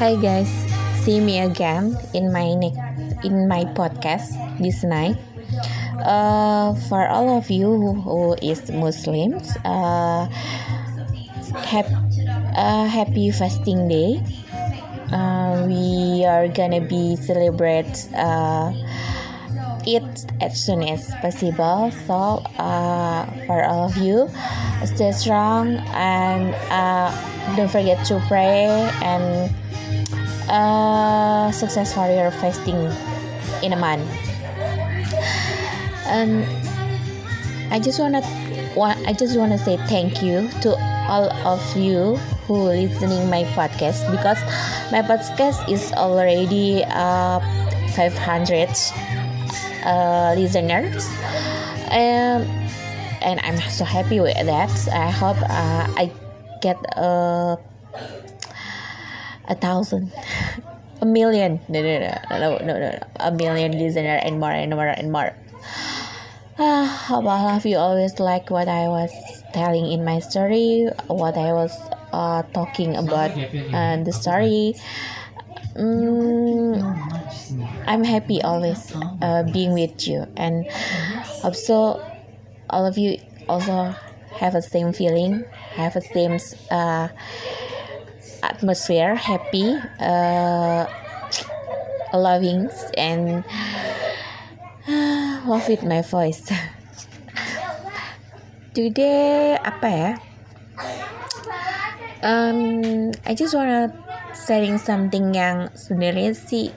Hi guys, see me again in my in my podcast this night. Uh, for all of you who, who is Muslims, uh, hap- uh, happy fasting day. Uh, we are gonna be celebrate uh, it as soon as possible. So uh, for all of you, stay strong and uh, don't forget to pray and uh, success for your fasting in a month. And I just wanna I just wanna say thank you to all of you who listening my podcast because my podcast is already uh, 500 uh, listeners. Um, and I'm so happy with that. I hope uh, I get a a thousand. A million. No no no no no no, a million listener and more and more and more. Uh, hope all of you always like what I was telling in my story what I was uh, talking about uh, the story mm, I'm happy always uh, being with you. And hope so all of you also have the same feeling have the same uh, atmosphere happy uh, loving and uh, love with my voice. Today apa ya um, I just wanna sharing something yang sebenarnya sih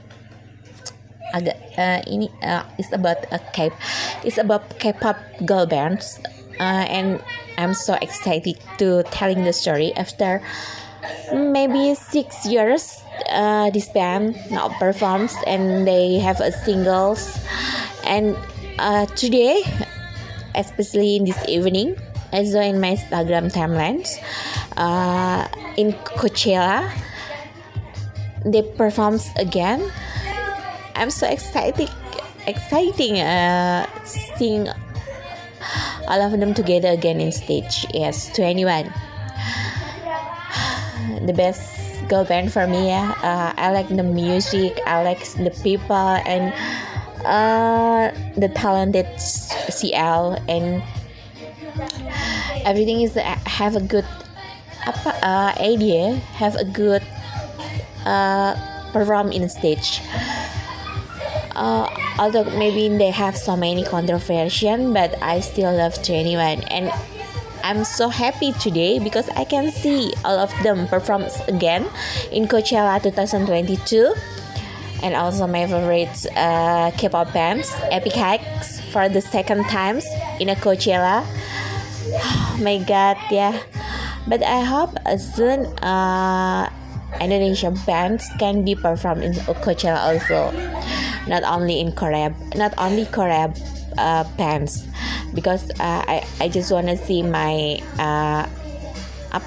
agak uh, ini uh, is about a K it's about K-pop girl bands uh, and I'm so excited to telling the story after maybe six years uh, this band now performs and they have a singles. And uh, today especially in this evening Saw in my Instagram timelines. Uh, in Coachella they performs again. I'm so excited exciting uh, seeing all of them together again in stage. Yes 2NE1 the best girl band for me uh, I like the music I like the people and uh, the talented CL and everything is have a good apa uh, idea have a good uh, perform in stage. Uh, although maybe they have so many controversial but I still love 2NE1 and I'm so happy today because I can see all of them perform again in Coachella 2022 and also my favorite uh, K-pop bands Epik Highs for the second times in a Coachella my god yeah. But I hope soon uh, Indonesia bands can be performed in Coachella also. Not only in Korea not only Korea uh, bands. Because uh, I, I just want to see my uh, up,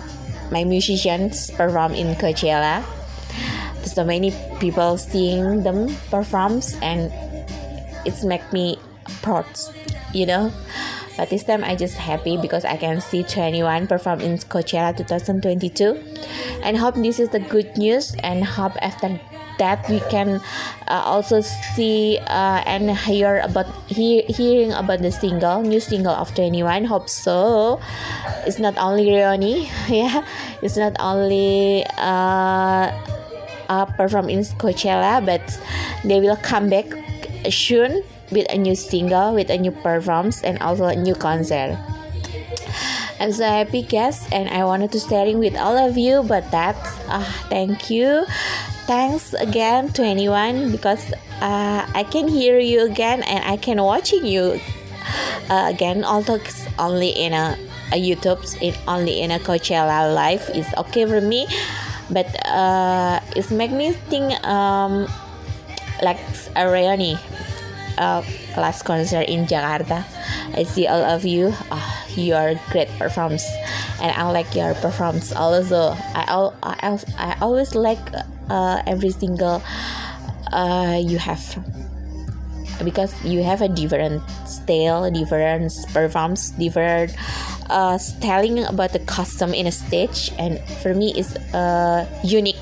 my musicians perform in Coachella. So many people seeing them performs and it's make me proud you know but this time I just happy because I can see 2NE1 perform in Coachella 2022 and hope this is the good news and hope after that we can uh, also see uh, and hear about hear, hearing about the single new single of 2NE1 hope so. It's not only Rioni yeah. It's not only uh, uh, perform in Coachella but they will come back soon with a new single with a new performance and also a new concert. I'm so happy guys and I wanted to sharing with all of you but that uh, thank you. Thanks again to anyone because uh, I can hear you again and I can watching you uh, again it's only in a, a YouTube in only in a Coachella live is okay for me. But uh, it's make me think um, like a reunion uh, last concert in Jakarta. I see all of you oh, your great performance and I like your performance also. I, al- I, I always like uh, every single uh, you have. Because you have a different style different performance different uh, telling about the custom in a stage. And for me is uh, unique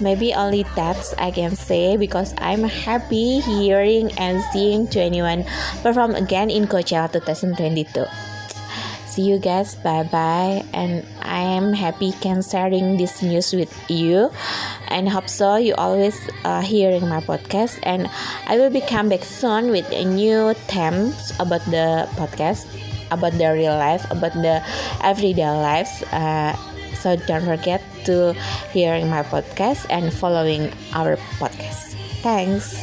maybe only that I can say because I'm happy hearing and seeing 21 perform again in Coachella 2022 see you guys. Bye bye and i am happy can sharing this news with you. And hope so you always uh, hearing my podcast. And i will be come back soon with a new themes about the podcast about the real life about the everyday lives. Uh, so don't forget to hearing my podcast and following our podcast. Thanks